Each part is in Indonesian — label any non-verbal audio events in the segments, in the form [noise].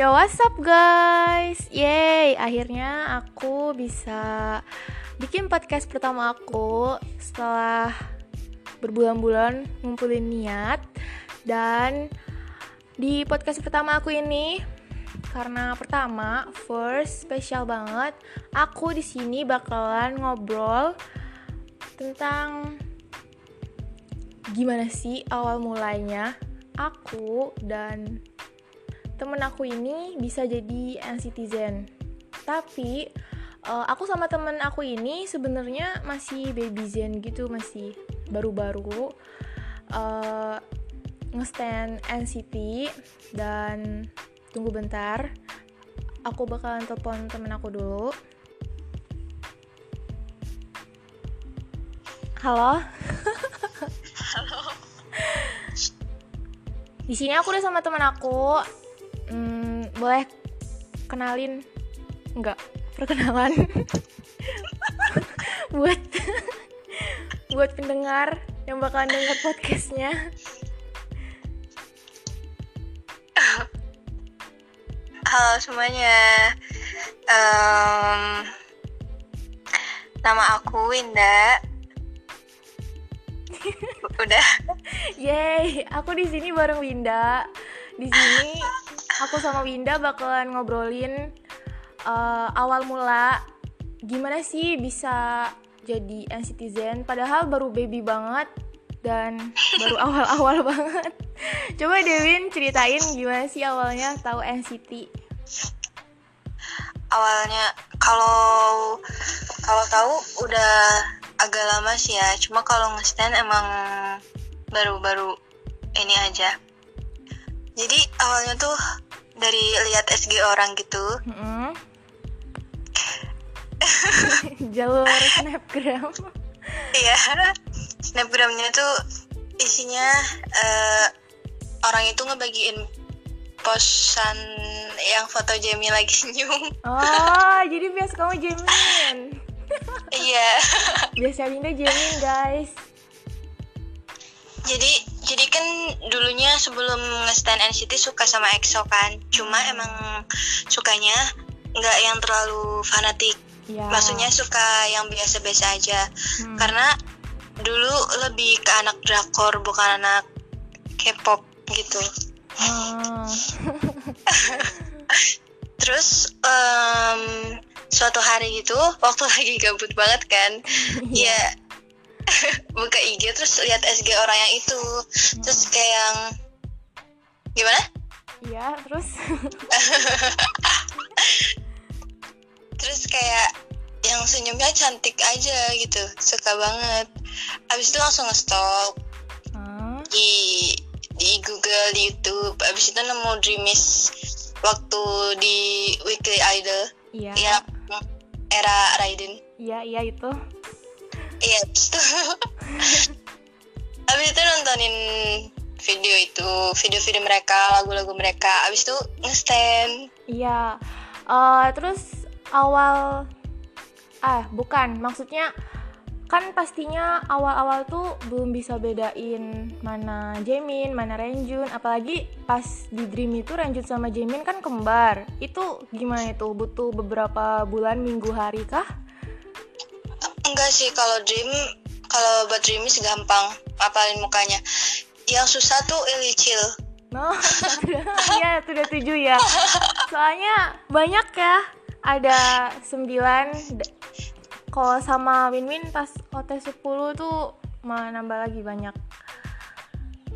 Yo what's up guys? Yeay akhirnya aku bisa bikin podcast pertama aku Setelah berbulan-bulan ngumpulin niat. Dan di podcast pertama aku ini karena pertama first spesial banget aku di sini bakalan ngobrol tentang gimana sih awal mulainya aku dan temen aku ini bisa jadi citizen. Tapi uh, aku sama temen aku ini sebenarnya masih baby zen gitu masih baru-baru uh, ngestand NCT dan tunggu bentar aku bakalan telepon temen aku dulu. Halo? Halo. Di sini aku udah sama temen aku hmm, boleh kenalin? Enggak. Perkenalan. [laughs] Buat [laughs] buat pendengar yang bakalan dengar podcastnya. Halo semuanya. Um, nama aku Winda. [laughs] Udah. Yeay, aku di sini bareng Winda. Di sini aku sama Winda bakalan ngobrolin uh, awal mula gimana sih bisa jadi citizen padahal baru baby banget dan baru [laughs] awal-awal banget. Coba Dewin ceritain gimana sih awalnya tahu NCT? Awalnya kalau kalau tahu udah agak lama sih ya. Cuma kalau nge-stand emang baru-baru ini aja jadi awalnya tuh dari lihat SG orang gitu. Mm-hmm. [laughs] jalur snapgram. Iya. Snapgramnya tuh isinya uh, orang itu ngebagiin posan yang foto Jamie lagi [laughs] senyum. Oh jadi biasa kamu Jamin iya. Biasa Linda Jamin guys. Jadi jadi kan dulunya sebelum nge-stand NCT suka sama EXO kan cuma hmm. emang sukanya nggak yang terlalu fanatik ya. maksudnya suka yang biasa-biasa aja hmm. karena dulu lebih ke anak drakor bukan anak K-pop gitu hmm. [laughs] terus um, suatu hari gitu waktu [laughs] lagi gabut banget kan ya [laughs] buka IG terus lihat SG orang yang itu. Hmm. terus kayak yang gimana? Iya terus? [laughs] Terus kayak yang senyumnya cantik aja gitu suka banget. Abis itu langsung nge-stalk hmm. di di Google di YouTube. Abis itu nemu Dreamis waktu di Weekly Idol. Iya. Yang era Raiden. Iya iya itu iya itu abis itu nontonin video itu video-video mereka lagu-lagu mereka abis itu ngestand iya uh, terus awal ah bukan maksudnya kan pastinya awal-awal tuh belum bisa bedain mana Jamin, mana Renjun, apalagi pas di Dream itu Renjun sama Jamin kan kembar. Itu gimana itu? Butuh beberapa bulan, minggu, hari kah? Enggak sih kalau dream kalau buat dreamis gampang apalin mukanya yang susah tuh ilicil No, [laughs] iya sudah tujuh ya. Soalnya banyak ya. Ada sembilan. Kalau sama Win Win pas OT 10 tuh mau nambah lagi banyak.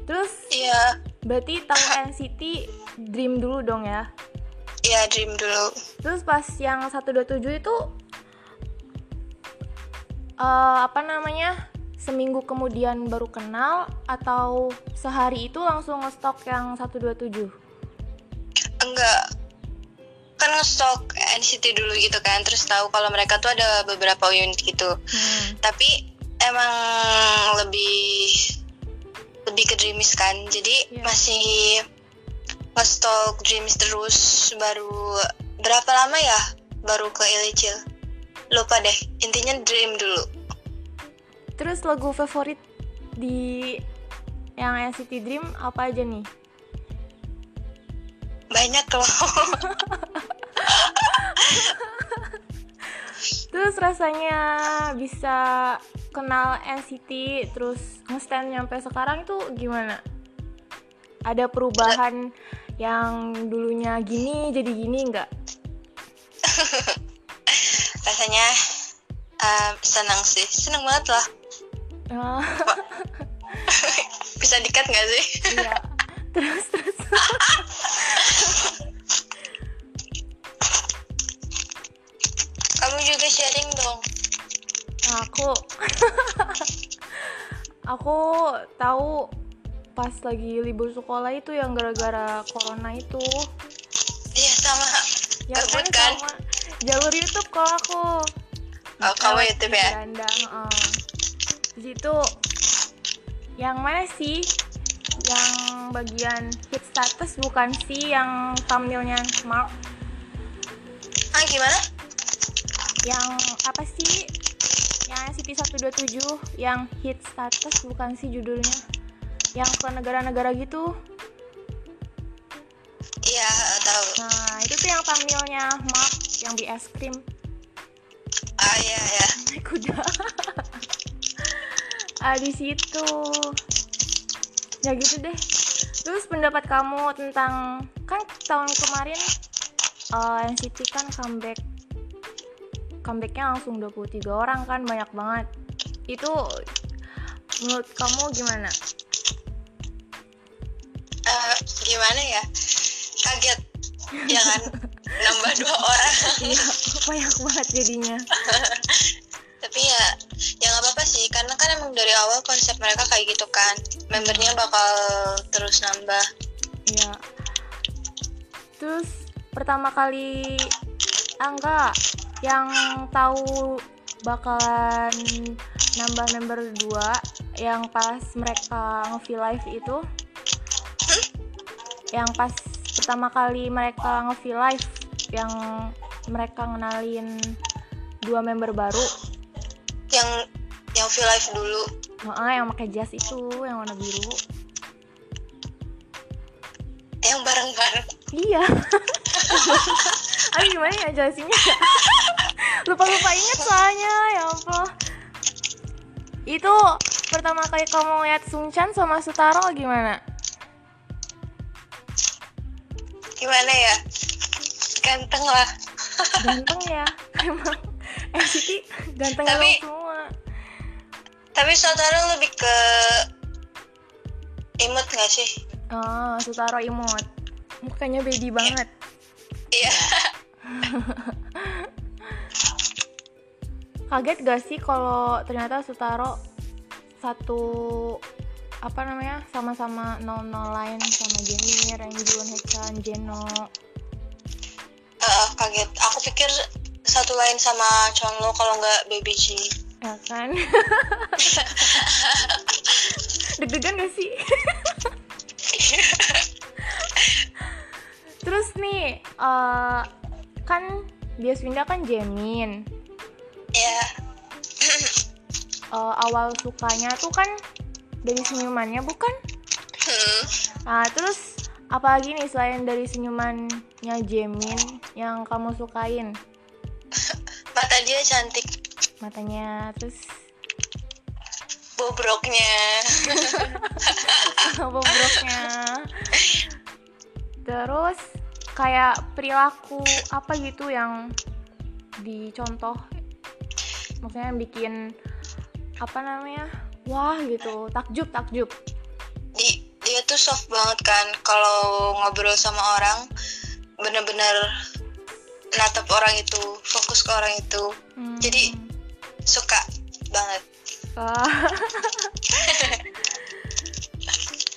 Terus Iya. Berarti tahu NCT Dream dulu dong ya? Iya, Dream dulu. Terus pas yang 127 itu uh, apa namanya seminggu kemudian baru kenal atau sehari itu langsung ngestok yang 127? Enggak. Kan ngestok NCT dulu gitu kan, terus tahu kalau mereka tuh ada beberapa unit gitu. Hmm. Tapi emang lebih lebih ke Dreamis kan. Jadi yeah. masih ngestok Dreamis terus baru berapa lama ya baru ke Illicil? Lupa deh intinya dream dulu. Terus lagu favorit di yang NCT Dream apa aja nih? Banyak loh. [laughs] Terus rasanya bisa kenal NCT terus ngestand nyampe sekarang itu gimana? Ada perubahan yang dulunya gini jadi gini nggak [laughs] rasanya uh, senang sih. Senang banget lah. Oh. [laughs] bisa dikat nggak sih? Iya. Terus terus. [laughs] Kamu juga sharing dong. Aku. [laughs] Aku tahu pas lagi libur sekolah itu yang gara-gara corona itu. Iya sama. Ya Gabut kan, kan? sama jalur YouTube kok aku. Oh, kamu YouTube ya? Beranda, heeh. di situ yang mana sih? Yang bagian hit status bukan sih yang thumbnailnya Mark? Ah gimana? Yang apa sih? Yang City 127 yang hit status bukan sih judulnya? Yang ke negara-negara gitu tahu. Nah itu tuh yang thumbnailnya Mark yang di es krim. Ah iya ya naik [laughs] kuda. [laughs] Ah di situ. Ya gitu deh. Terus pendapat kamu tentang kan tahun kemarin uh, NCT kan comeback. Comebacknya langsung 23 orang kan banyak banget. Itu menurut kamu gimana? Eh, gimana ya? Kaget ya kan? Nambah dua orang. Iya banyak banget jadinya. [laughs] Tapi ya ya nggak apa-apa sih. Karena kan emang dari awal konsep mereka kayak gitu kan. Membernya bakal terus nambah. Iya. Terus pertama kali enggak yang tahu bakalan nambah member dua yang pas mereka nge live itu yang pas pertama kali mereka nge live yang mereka ngenalin dua member baru yang yang feel life dulu Heeh, yang pakai jas itu yang warna biru yang bareng-bareng Iya. [laughs] Aduh gimana ya jelasinnya? [laughs] Lupa-lupa inget soalnya, ya ampun. Itu pertama kali kamu lihat Sungchan sama Sutaro gimana? Gimana ya ganteng lah Ganteng ya, emang NCT ganteng Tapi- semua. tapi saudara lebih ke imut gak sih Oh, Sutaro imut. Mukanya baby banget. iya [laughs] Kaget gak sih kalau ternyata Sutaro satu apa namanya sama-sama 00 lain sama Jenny, Renjun, Hechan, Jeno. Eh, kaget aku pikir satu lain sama Chonlo kalau nggak Baby G Ya kan? [laughs] Deg-degan gak sih? Terus nih, eh, kan Biaswinda kan Jamin. ya Eh, awal sukanya tuh kan dari senyumannya bukan? hmm. Nah, terus apalagi nih selain dari senyumannya Jamin yang kamu sukain? [laughs] mata dia cantik Matanya, terus bobroknya [laughs] bobroknya. Terus kayak perilaku apa gitu yang dicontoh maksudnya yang bikin apa namanya wah gitu. Takjub takjub. Di dia tuh soft banget kan kalau ngobrol sama orang bener-bener natap orang itu fokus ke orang itu. Hmm. Jadi- suka banget. [laughs]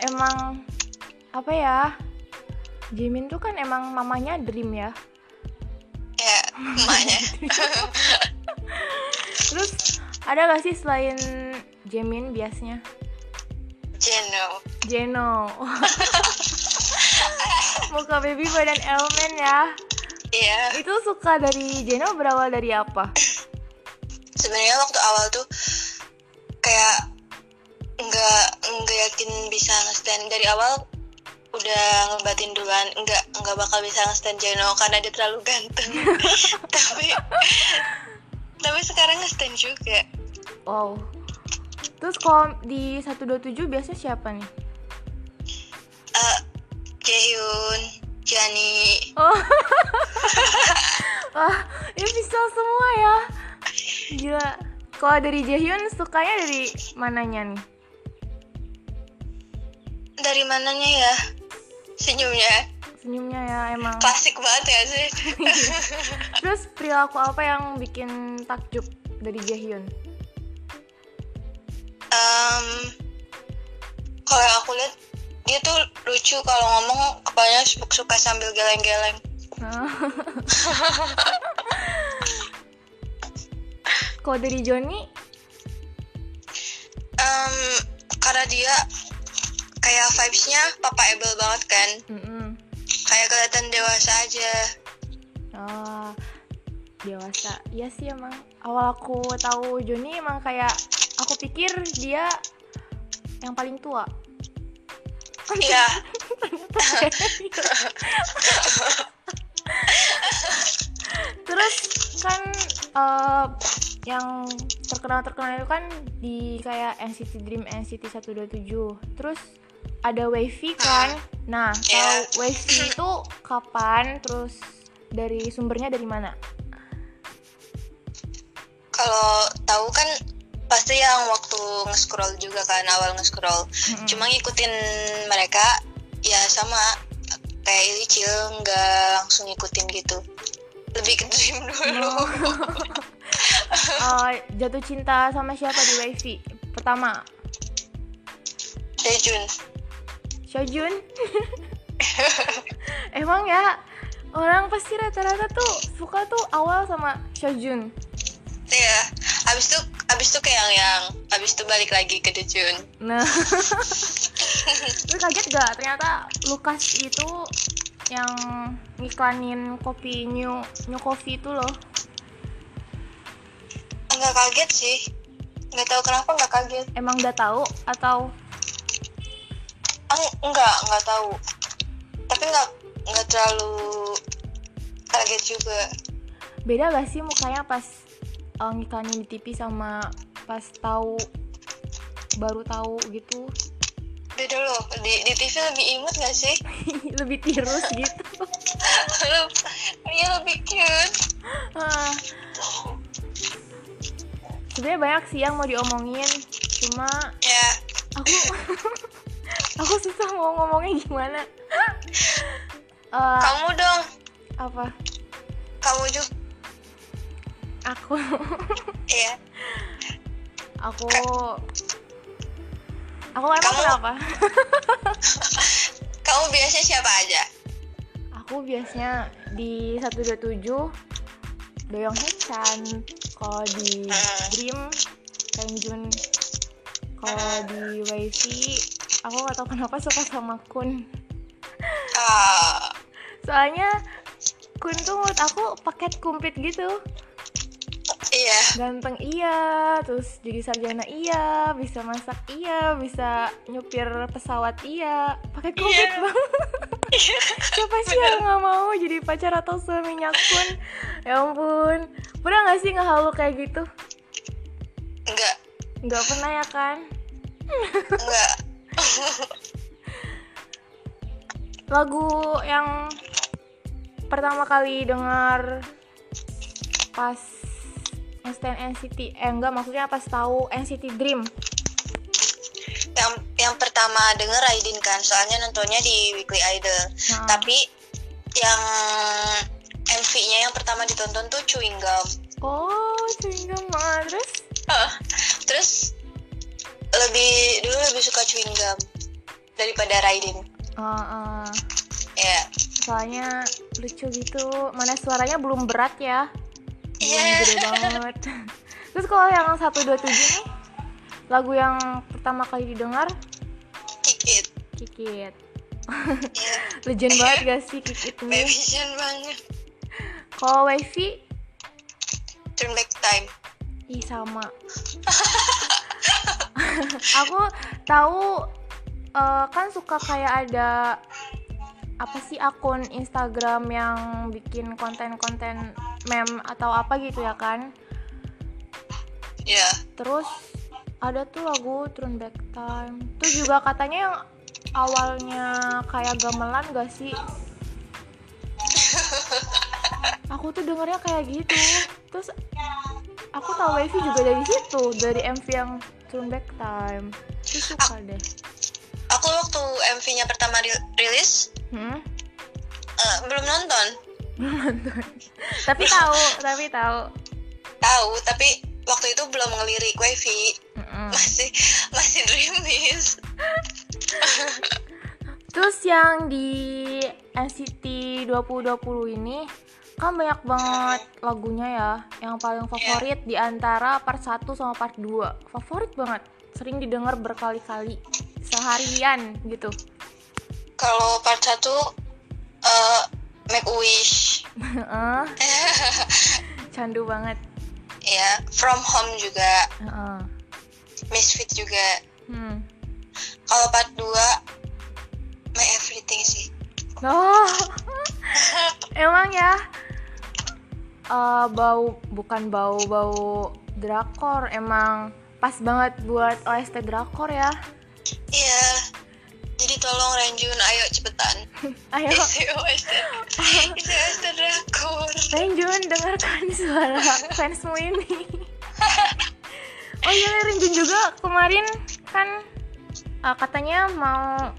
Emang apa ya Jimin tuh kan emang mamanya Dream ya. Ya [laughs] emaknya terus ada gak sih selain Jimin biasanya? Jeno. Jeno. [laughs] Muka baby badan elemen ya. Iya. Itu suka dari Jeno berawal dari apa? Sebenarnya waktu awal tuh kayak nggak nggak yakin bisa nge-stand. Dari awal udah ngebatin duluan enggak enggak bakal bisa nge-stand Jeno karena dia terlalu ganteng. [laughs] Tapi tapi sekarang nge-stand juga. Wow terus kalau di 127 biasanya siapa nih? Uh, Jaehyun Jani. Oh. [laughs] Wah ini bisa semua ya. Gila. Kalau dari Jaehyun sukanya dari mananya nih? Dari mananya ya? Senyumnya. Senyumnya ya emang. Klasik banget ya sih. [laughs] Terus perilaku apa yang bikin takjub dari Jaehyun um, kalau yang aku lihat dia tuh lucu kalau ngomong kepalanya suka sambil geleng-geleng. [laughs] Kalau dari Joni? Um, karena dia kayak vibesnya papa able banget kan. Mm -mm. kayak kelihatan dewasa aja. Oh dewasa. Iya sih emang. Awal aku tahu Joni emang kayak aku pikir dia yang paling tua. Iya. Terus kan uh, yang terkenal terkenal itu kan di kayak NCT Dream NCT 127 terus ada Wavy kan? Nah kalau Yeah. Wavy itu kapan? Terus dari sumbernya dari mana? Kalau tahu kan pasti yang waktu nge-scroll juga kan awal nge-scroll. Mm-mm. cuma ngikutin mereka ya sama. Kayak Ilicil nggak langsung ngikutin gitu. Lebih ke dream dulu. Uh, [laughs] jatuh cinta sama siapa di Wavy pertama. Daejun Sojun [laughs] emang ya orang pasti rata-rata tuh suka tuh awal sama Sojun ya abis itu abis itu kayak yang yang abis itu balik lagi ke Daejun nah. [laughs] Lu kaget gak? Ternyata Lukas itu yang ngiklanin kopi new new coffee itu loh. Nggak kaget sih. Nggak tahu kenapa nggak kaget. Emang udah tahu atau? Eng- enggak enggak tahu. Tapi nggak nggak terlalu kaget juga. Beda gak sih mukanya pas uh, di TV sama pas tahu baru tahu gitu. Beda loh di, di TV lebih imut nggak sih? [laughs] Lebih tirus gitu. [laughs] Dia lebih cute. Ah. sebenarnya banyak sih yang mau diomongin cuma ya. aku [laughs] aku susah mau ngomongnya gimana. Eh, kamu dong. Apa? Kamu juga aku. Ya aku aku emang Kamu- kenapa? [laughs] Kamu biasanya siapa aja? Aku biasanya di 127 Doyong Hechan kalau di Hmm. Dream Kenjun kalau di YC aku gak tau kenapa suka sama Kun. Ah, soalnya Kun tuh menurut aku paket komplit gitu iya. Ganteng iya. Terus jadi sarjana iya. Bisa masak iya. Bisa nyupir pesawat iya. Pakai komplit Iya. banget siapa sih yang nggak mau jadi pacar atau suaminya Kun ya ampun. Pernah nggak sih ngehalu kayak gitu? Enggak nggak pernah ya kan? Enggak lagu yang pertama kali dengar pas STN NCT eh enggak maksudnya pas tahu NCT Dream. Yang yang pertama denger Aidin kan? Soalnya nontonnya di Weekly Idol. Nah. tapi yang MV-nya yang pertama ditonton tuh Chewing Gum oh sehingga mah terus? Terus lebih dulu lebih suka Chewing Gum daripada Raidin uh, uh, ya. Soalnya lucu gitu. Mana suaranya belum berat ya Iya. gede banget. [laughs] Terus kalau yang 127 nih lagu yang pertama kali didengar? Kikit. Kikit. Ya [laughs] legend banget gak sih Kikit nih Babysian banget. Kalau Wavy? Turn Back Time. Ih sama. [laughs] Aku tahu uh, kan suka kayak ada apa sih akun Instagram yang bikin konten-konten meme atau apa gitu ya kan? Iya. Yeah. Terus ada tuh lagu Turn Back Time. Tuh juga katanya yang awalnya kayak gamelan gak sih? [laughs] aku tuh dengernya kayak gitu. Terus aku tahu Wavy juga dari situ, dari MV yang Turn Back Time. Terus suka deh. Aku waktu MV-nya pertama rilis, hmm? uh, belum nonton [laughs] tapi tahu tapi tahu. Tahu tapi waktu itu belum ngelirik wifi. Mm -mm. masih masih dreamis [laughs] terus yang di NCT 2020 ini kan banyak banget lagunya ya. Yang paling iya. favorit yeah. di antara part 1 sama part 2 favorit banget. Sering didengar berkali-kali. Seharian gitu. Kalau part satu uh, make wish. Uh, [laughs] candu banget. Ya from home juga. Uh. misfit juga. Hmm. kalau part dua my everything sih. Oh. [laughs] Emang ya? Uh, bau bukan bau bau drakor emang pas banget buat OST drakor ya. Iya jadi tolong Renjun, ayo cepetan. [laughs] ayo. [laughs] Isi OST [laughs] drakor. Renjun, dengarkan suara fansmu ini. oh iya, Renjun juga kemarin kan uh, katanya mau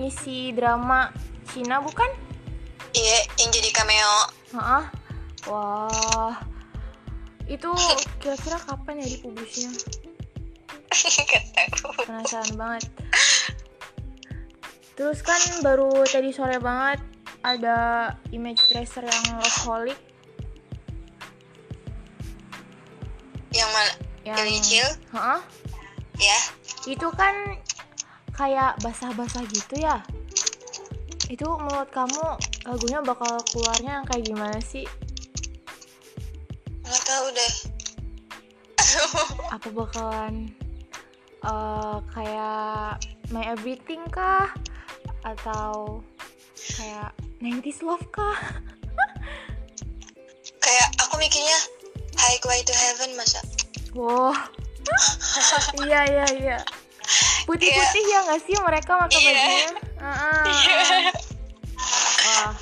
ngisi drama Cina bukan? Iya, yang jadi cameo. Heeh. Wah. Itu kira-kira kapan ya dipublishnya? Penasaran banget terus kan baru tadi sore banget ada image tracer yang holic yang mana? Yang kecil? Heeh. ya. Itu kan kayak basah-basah gitu ya. Itu menurut kamu lagunya bakal keluarnya yang kayak gimana sih? Nggak tahu deh. Apa bakalan uh, kayak my everything kah atau kayak 90s love kah? kayak aku mikirnya Highway to Heaven masa? Wow. iya iya iya. Putih-putih yeah. ya nggak sih mereka pakai yeah. bajunya? Uh -uh. Yeah. Wah.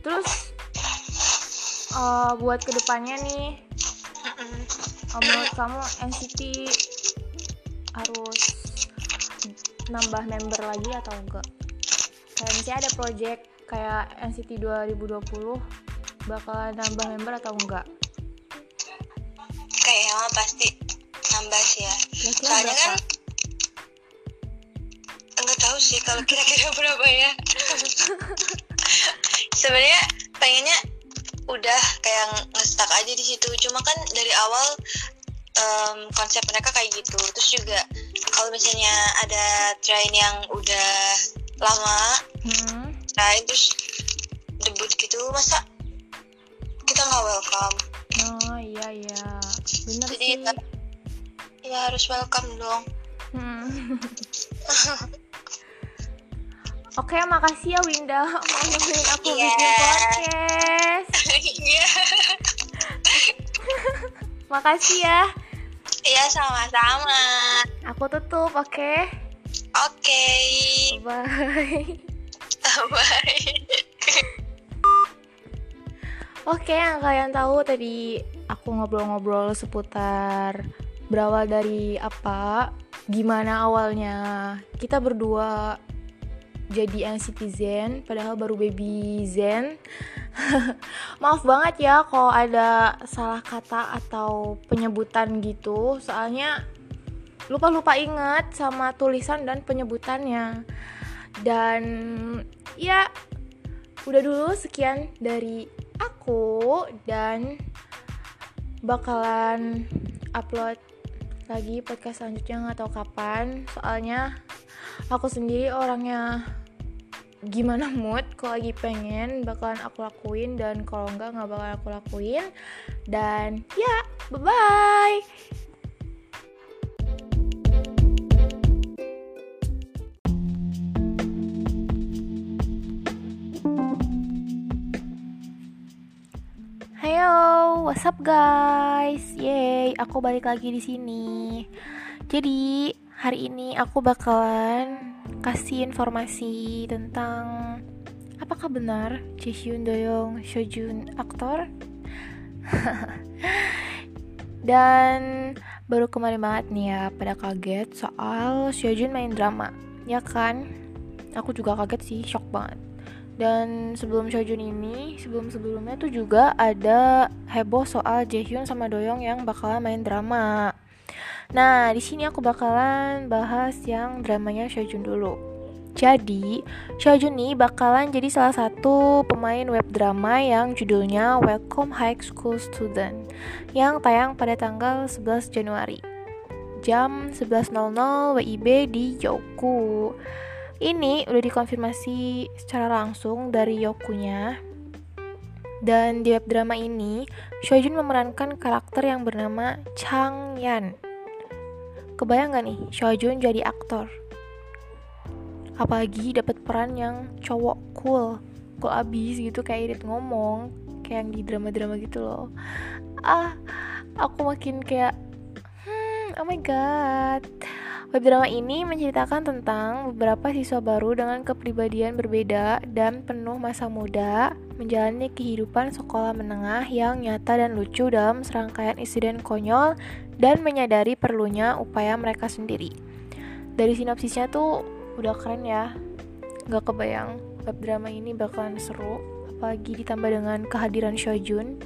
Terus uh, buat ke depannya nih, uh, menurut kamu NCT harus nambah member lagi atau enggak? Kayak misalnya ada project kayak NCT 2020 bakal nambah member atau enggak? Kayaknya pasti nambah sih ya. Kira-kira Soalnya berapa? kan enggak tahu sih kalau kira-kira [laughs] berapa ya. [laughs] Sebenarnya pengennya udah kayak ngestak aja di situ. Cuma kan dari awal um, konsep mereka kayak gitu. Terus juga kalau misalnya ada train yang udah lama hmm. nah terus debut gitu masa kita nggak welcome oh iya iya bener jadi sih ya, ya harus welcome dong hmm. [laughs] Oke, makasih ya Winda mau nemenin aku yeah. bikin podcast. [laughs] Iya. [laughs] makasih ya. Iya, sama-sama. Aku tutup, oke? Okay? Oke. Okay. Bye. Oke, yang kalian tahu tadi aku ngobrol-ngobrol seputar berawal dari apa, gimana awalnya kita berdua jadi citizen padahal baru baby zen. [laughs] Maaf banget ya kalau ada salah kata atau penyebutan gitu, soalnya lupa-lupa ingat sama tulisan dan penyebutannya. Dan ya udah dulu sekian dari aku dan bakalan upload lagi podcast selanjutnya nggak tahu kapan. Soalnya aku sendiri orangnya gimana mood kalau lagi pengen bakalan aku lakuin dan kalau enggak nggak bakalan aku lakuin. Dan ya bye bye what's up guys? Yeay, aku balik lagi di sini. Jadi, hari ini aku bakalan kasih informasi tentang apakah benar Jaehyun Doyoung Shojun aktor? [laughs] Dan baru kemarin banget nih ya pada kaget soal Shojun main drama, ya kan? Aku juga kaget sih, shock banget dan sebelum Shojun ini sebelum sebelumnya tuh juga ada heboh soal Jaehyun sama Doyoung yang bakalan main drama. Nah di sini aku bakalan bahas yang dramanya Shojun dulu. Jadi Shojun nih bakalan jadi salah satu pemain web drama yang judulnya Welcome High School Student yang tayang pada tanggal 11 Januari. Jam 11.00 WIB di Yoku ini udah dikonfirmasi secara langsung dari Yokunya. Dan di web drama ini, Shojun memerankan karakter yang bernama Chang Yan. Kebayang gak nih, Shojun jadi aktor? Apalagi dapat peran yang cowok cool, cool abis gitu kayak irit ngomong, kayak yang di drama-drama gitu loh. Ah, aku makin kayak, hmm, oh my god Web drama ini menceritakan tentang beberapa siswa baru dengan kepribadian berbeda dan penuh masa muda menjalani kehidupan sekolah menengah yang nyata dan lucu dalam serangkaian insiden konyol dan menyadari perlunya upaya mereka sendiri. Dari sinopsisnya tuh udah keren ya, gak kebayang web drama ini bakalan seru, apalagi ditambah dengan kehadiran Shojun.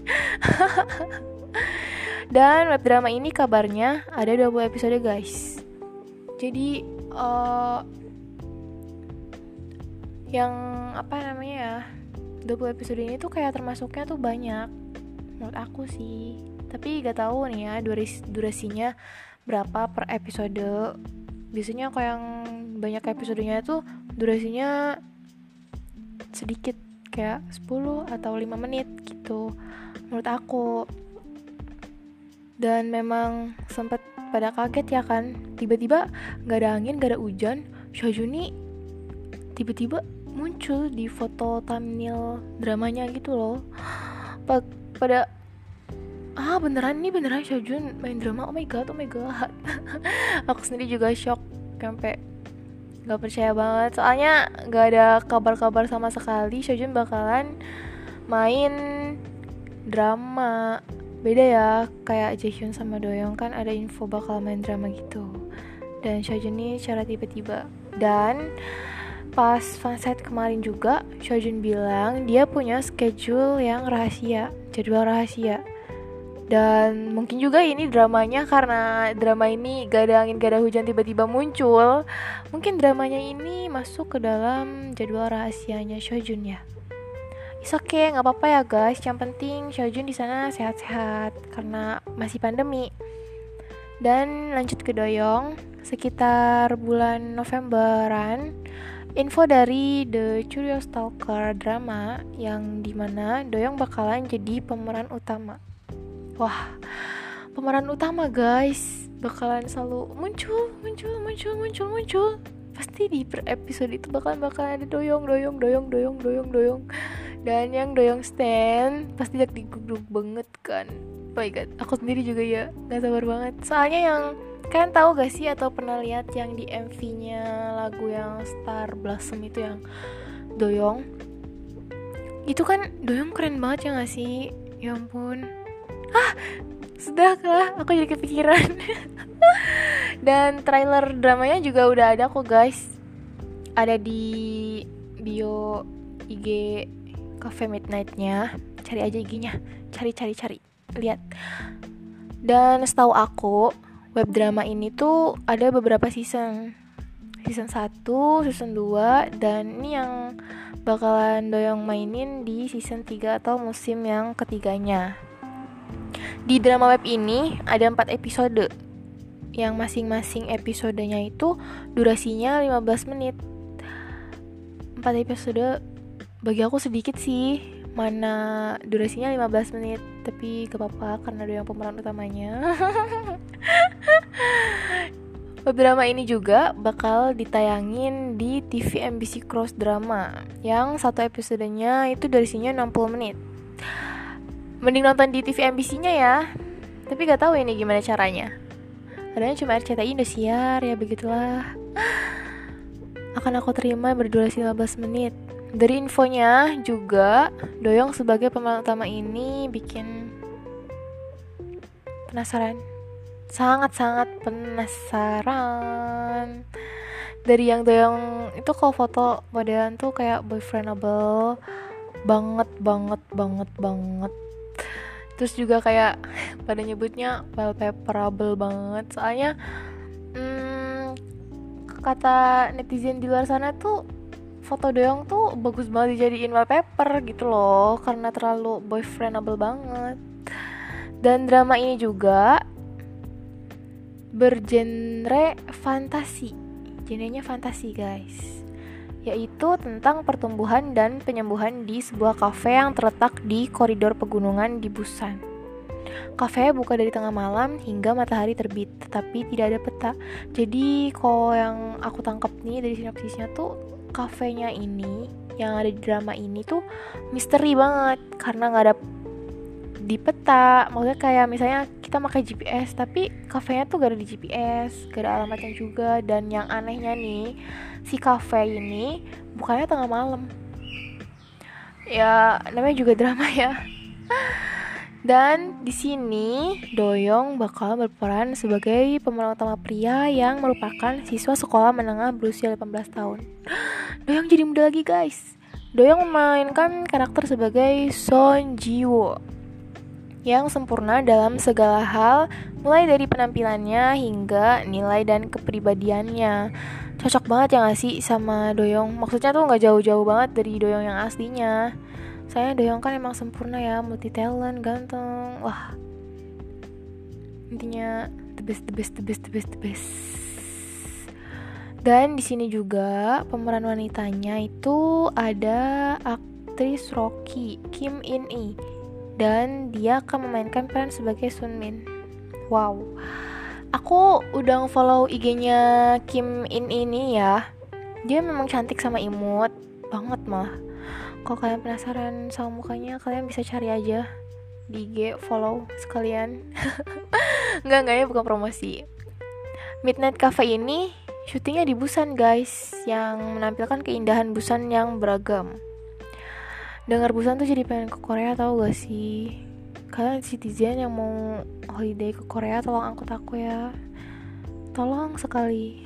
[laughs] dan web drama ini kabarnya ada 20 episode guys jadi uh, yang apa namanya ya 20 episode ini tuh kayak termasuknya tuh banyak menurut aku sih. Tapi gak tahu nih ya duras durasinya berapa per episode. Biasanya kalau yang banyak episodenya tuh durasinya sedikit kayak 10 atau 5 menit gitu menurut aku dan memang sempat pada kaget ya kan tiba-tiba nggak ada angin nggak ada hujan Shojuni tiba-tiba muncul di foto thumbnail dramanya gitu loh. Pa pada ah beneran nih beneran Shojun main drama? Oh my god oh my god. [laughs] Aku sendiri juga shock sampai nggak percaya banget. Soalnya nggak ada kabar-kabar sama sekali Shojun bakalan main drama beda ya kayak Jaehyun sama Doyoung kan ada info bakal main drama gitu. Dan Shojun ini secara tiba-tiba. Dan pas fansite kemarin juga Shojun bilang dia punya schedule yang rahasia jadwal rahasia. Dan mungkin juga ini dramanya karena drama ini gak ada angin gak ada hujan tiba-tiba muncul. Mungkin dramanya ini masuk ke dalam jadwal rahasianya Shojun ya It's okay, nggak apa-apa ya guys. Yang penting Xiaojun di sana sehat-sehat karena masih pandemi. Dan lanjut ke Doyong, sekitar bulan Novemberan, info dari The Curious Stalker drama yang di mana Doyong bakalan jadi pemeran utama. Wah, pemeran utama guys bakalan selalu muncul, muncul, muncul, muncul, muncul. Pasti di per episode itu bakalan bakalan ada doyong, doyong, doyong, doyong, doyong, doyong dan yang doyong stand pasti jak diguguk banget kan. Oh my god aku sendiri juga ya gak sabar banget. Soalnya yang kalian tahu gak sih atau pernah lihat yang di MV-nya lagu yang Star Blossom itu yang doyong? Itu kan doyong keren banget ya gak sih? Ya ampun. Ah sudah lah aku jadi kepikiran. [laughs] Dan trailer dramanya juga udah ada kok guys. Ada di bio IG Cafe Midnight-nya. Cari aja IG-nya. Cari cari cari. Lihat. Dan setahu aku web drama ini tuh ada beberapa season. Season 1, season 2 dan ini yang bakalan doyong mainin di season 3 atau musim yang ketiganya. Di drama web ini ada 4 episode. Yang masing-masing episodenya itu durasinya 15 menit. 4 episode bagi aku sedikit sih mana durasinya 15 menit tapi gak apa-apa karena ada yang pemeran utamanya. [laughs] Drama ini juga bakal ditayangin di TV MBC Cross Drama. Yang satu episodenya itu durasinya 60 menit. Mending nonton di TV MBC-nya ya. Tapi gak tahu ini gimana caranya. Adanya cuma RCTI Indosiar ya begitulah. [sighs] Akan aku terima berdurasi 15 menit dari infonya juga Doyong sebagai pemeran utama ini bikin penasaran. Sangat-sangat penasaran. Dari yang Doyong itu kalau foto modelan tuh kayak boyfriendable banget banget banget banget. Terus juga kayak [laughs] pada nyebutnya wallpaperable banget. Soalnya hmm, kata netizen di luar sana tuh foto doyong tuh bagus banget dijadiin wallpaper gitu loh karena terlalu boyfriendable banget dan drama ini juga bergenre fantasi genrenya fantasi guys yaitu tentang pertumbuhan dan penyembuhan di sebuah kafe yang terletak di koridor pegunungan di Busan. Kafe buka dari tengah malam hingga matahari terbit, tetapi tidak ada peta. Jadi, kalau yang aku tangkap nih dari sinopsisnya tuh, kafenya ini yang ada di drama ini tuh misteri banget karena nggak ada di peta. Maksudnya kayak misalnya kita pakai GPS, tapi kafenya tuh gak ada di GPS, gak ada alamatnya juga. Dan yang anehnya nih, si cafe ini bukannya tengah malam ya namanya juga drama ya [laughs] dan di sini Doyong bakal berperan sebagai pemeran utama pria yang merupakan siswa sekolah menengah berusia 18 tahun. [gasps] Doyong jadi muda lagi guys. Doyong memainkan karakter sebagai Son Jiwo yang sempurna dalam segala hal, mulai dari penampilannya hingga nilai dan kepribadiannya cocok banget ya gak sih sama Doyong maksudnya tuh nggak jauh-jauh banget dari Doyong yang aslinya saya Doyong kan emang sempurna ya multi talent ganteng. Wah. Intinya the best the best the best the best the best dan di sini juga pemeran wanitanya itu ada aktris Rocky Kim In dan dia akan memainkan peran sebagai Sun Min. Wow. Aku udah follow IG-nya Kim In ini ya. Dia memang cantik sama imut banget malah. Kalau kalian penasaran sama mukanya, kalian bisa cari aja di IG follow sekalian. [laughs] Enggak enggak ya bukan promosi. Midnight Cafe ini syutingnya di Busan guys, yang menampilkan keindahan Busan yang beragam. Dengar Busan tuh jadi pengen ke Korea tau gak sih? kalian citizen yang mau holiday ke Korea tolong angkut aku ya tolong sekali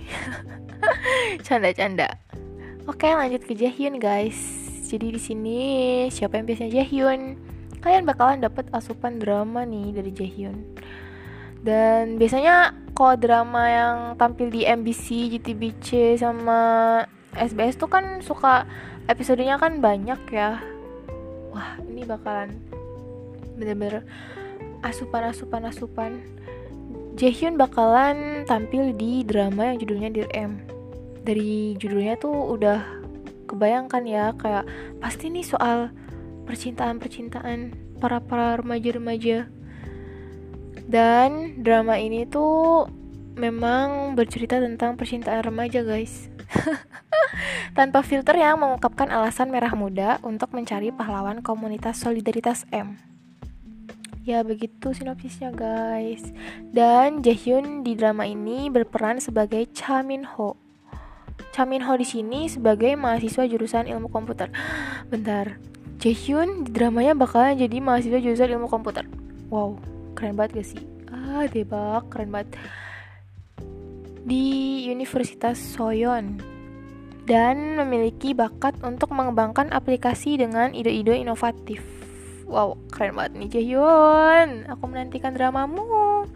[laughs] canda-canda oke lanjut ke Jaehyun guys jadi di sini. Siapa yang biasanya Jaehyun? Kalian bakalan dapat asupan drama nih dari Jaehyun. Dan biasanya kalau drama yang tampil di MBC, JTBC sama SBS tuh kan suka episodenya kan banyak ya. Wah ini bakalan bener-bener asupan-asupan asupan Jaehyun bakalan tampil di drama yang judulnya Dear M. Dari judulnya tuh udah kebayangkan ya kayak pasti nih soal percintaan-percintaan para para remaja-remaja. Dan drama ini tuh memang bercerita tentang percintaan remaja guys. [laughs] Tanpa filter yang mengungkapkan alasan merah muda untuk mencari pahlawan komunitas solidaritas M. Ya begitu sinopsisnya guys. Dan Jaehyun di drama ini berperan sebagai Cha Min Ho Cha Min Ho di sini sebagai mahasiswa jurusan ilmu komputer. [gasps] Bentar. Jaehyun di dramanya bakalan jadi mahasiswa jurusan ilmu komputer. Wow keren banget gak sih? Ah debak keren banget. Di Universitas Soyeon. Dan memiliki bakat untuk mengembangkan aplikasi dengan ide-ide inovatif. Wow, keren banget nih Jaehyun. Aku menantikan dramamu.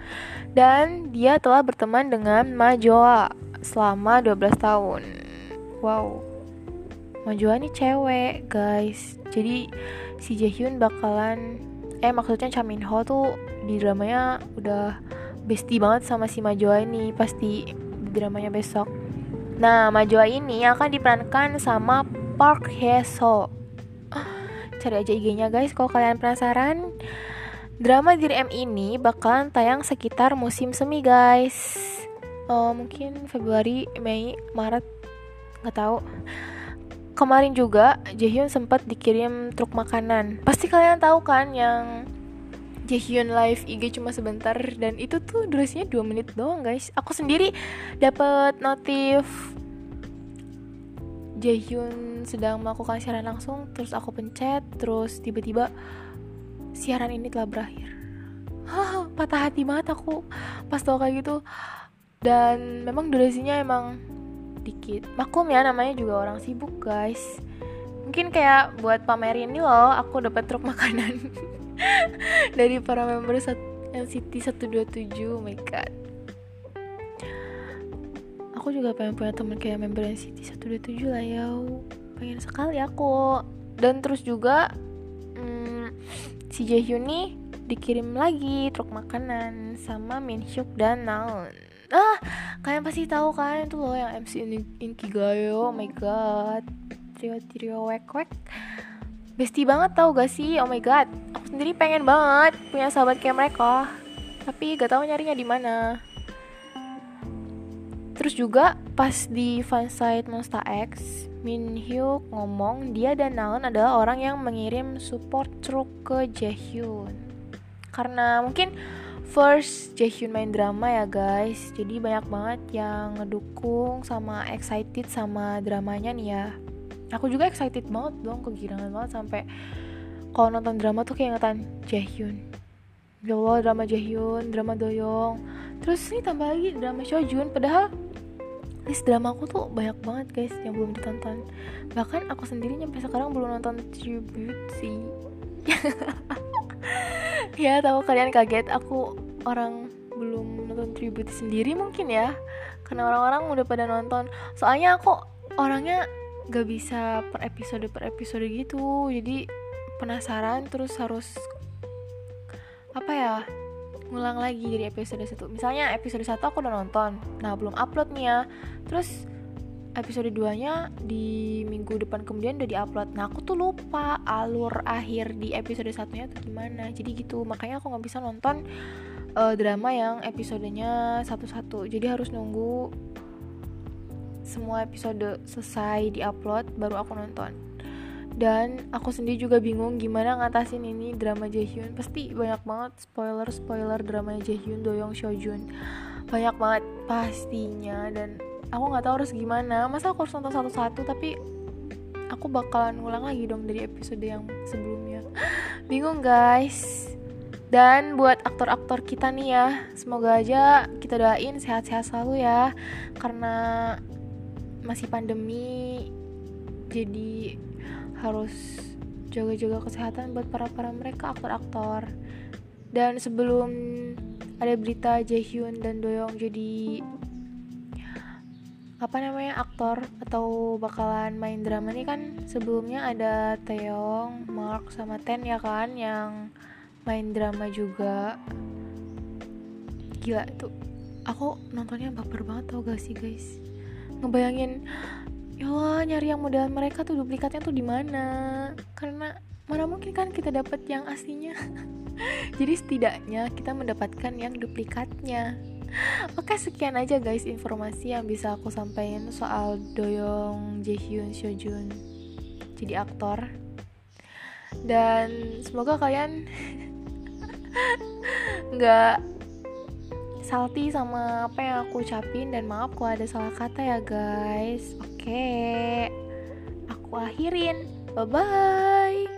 Dan dia telah berteman dengan Majoa selama 12 tahun. Wow. Majoa nih cewek, guys. Jadi si Jaehyun bakalan eh maksudnya Cha Min Ho tuh di dramanya udah bestie banget sama si Majoa ini pasti di dramanya besok. Nah, Majoa ini akan diperankan sama Park Hye So [gasps] cari aja IG-nya guys kalau kalian penasaran. Drama Dear M ini bakalan tayang sekitar musim semi guys. Uh, mungkin Februari, Mei, Maret, nggak tahu. Kemarin juga Jaehyun sempat dikirim truk makanan. Pasti kalian tahu kan yang Jaehyun live IG cuma sebentar dan itu tuh durasinya 2 menit doang guys aku sendiri dapat notif Jaehyun sedang melakukan siaran langsung terus aku pencet terus tiba-tiba siaran ini telah berakhir Hah, [laughs] patah hati banget aku pas tau kayak gitu dan memang durasinya emang dikit. Maklum ya namanya juga orang sibuk guys. Mungkin kayak buat pamerin ini loh aku dapat truk makanan [laughs] dari para member NCT 127 oh my god. Aku juga pengen punya teman kayak member NCT 127 lah ya. Pengen sekali aku. Dan terus juga hmm, si Jaehyun nih dikirim lagi truk makanan sama Minhyuk dan Naon pasti tahu kan itu loh yang MC Inkigayo oh my god. Trio trio wek wek. Besti banget tau gak sih? Oh my god. Aku sendiri pengen banget punya sahabat kayak mereka. Tapi gak tahu nyarinya di mana. Terus juga pas di fansite Monster X Min Hyuk ngomong dia dan Naon adalah orang yang mengirim support truk ke Jaehyun. Karena mungkin first Jaehyun main drama ya guys. Jadi banyak banget yang ngedukung sama excited sama dramanya nih ya. Aku juga excited banget dong kegirangan banget sampai kalau nonton drama tuh kayak ngeliatin Jaehyun ya Allah drama Jaehyun drama Doyong. Terus ini tambah lagi drama Shojun padahal list drama aku tuh banyak banget guys yang belum ditonton. Bahkan aku sendiri sampai sekarang belum nonton tribute sih [laughs] [laughs] ya tahu kalian kaget aku orang belum nonton tribute sendiri mungkin ya. Karena orang-orang udah pada nonton. Soalnya aku orangnya gak bisa per episode per episode gitu. Jadi penasaran terus harus apa ya ngulang lagi dari episode satu. Misalnya episode satu aku udah nonton nah belum upload nih ya terus episode 2 nya di minggu depan kemudian udah diupload. Nah aku tuh lupa alur akhir di episode satunya tuh gimana. Jadi gitu makanya aku nggak bisa nonton uh, drama yang episodenya satu-satu. Jadi harus nunggu semua episode selesai diupload baru aku nonton. Dan aku sendiri juga bingung gimana ngatasin ini drama Jaehyun. Pasti banyak banget spoiler spoiler drama Jaehyun Doyoung Shojun banyak banget pastinya dan aku nggak tahu harus gimana. Masa aku harus nonton satu-satu tapi aku bakalan ngulang lagi dong dari episode yang sebelumnya. [gasps] Bingung guys. Dan buat aktor-aktor kita nih ya semoga aja kita doain sehat-sehat selalu ya. Karena masih pandemi jadi harus jaga-jaga kesehatan buat para para mereka aktor-aktor. Dan sebelum ada berita Jaehyun dan Doyoung jadi apa namanya aktor atau bakalan main drama nih kan sebelumnya ada Taeyong, Mark sama Ten ya kan yang main drama juga. Gila tuh. Aku nontonnya baper banget tau gak sih guys? Ngebayangin ya Allah nyari yang model mereka tuh duplikatnya tuh di mana? Karena mana mungkin kan kita dapat yang aslinya. [laughs] Jadi setidaknya kita mendapatkan yang duplikatnya Oke sekian aja guys informasi yang bisa aku sampaikan soal Doyong Jaehyun Shojun jadi aktor. Dan semoga kalian [laughs] nggak salty sama apa yang aku ucapin. Dan maaf kalau ada salah kata ya guys. Oke aku akhirin. Bye bye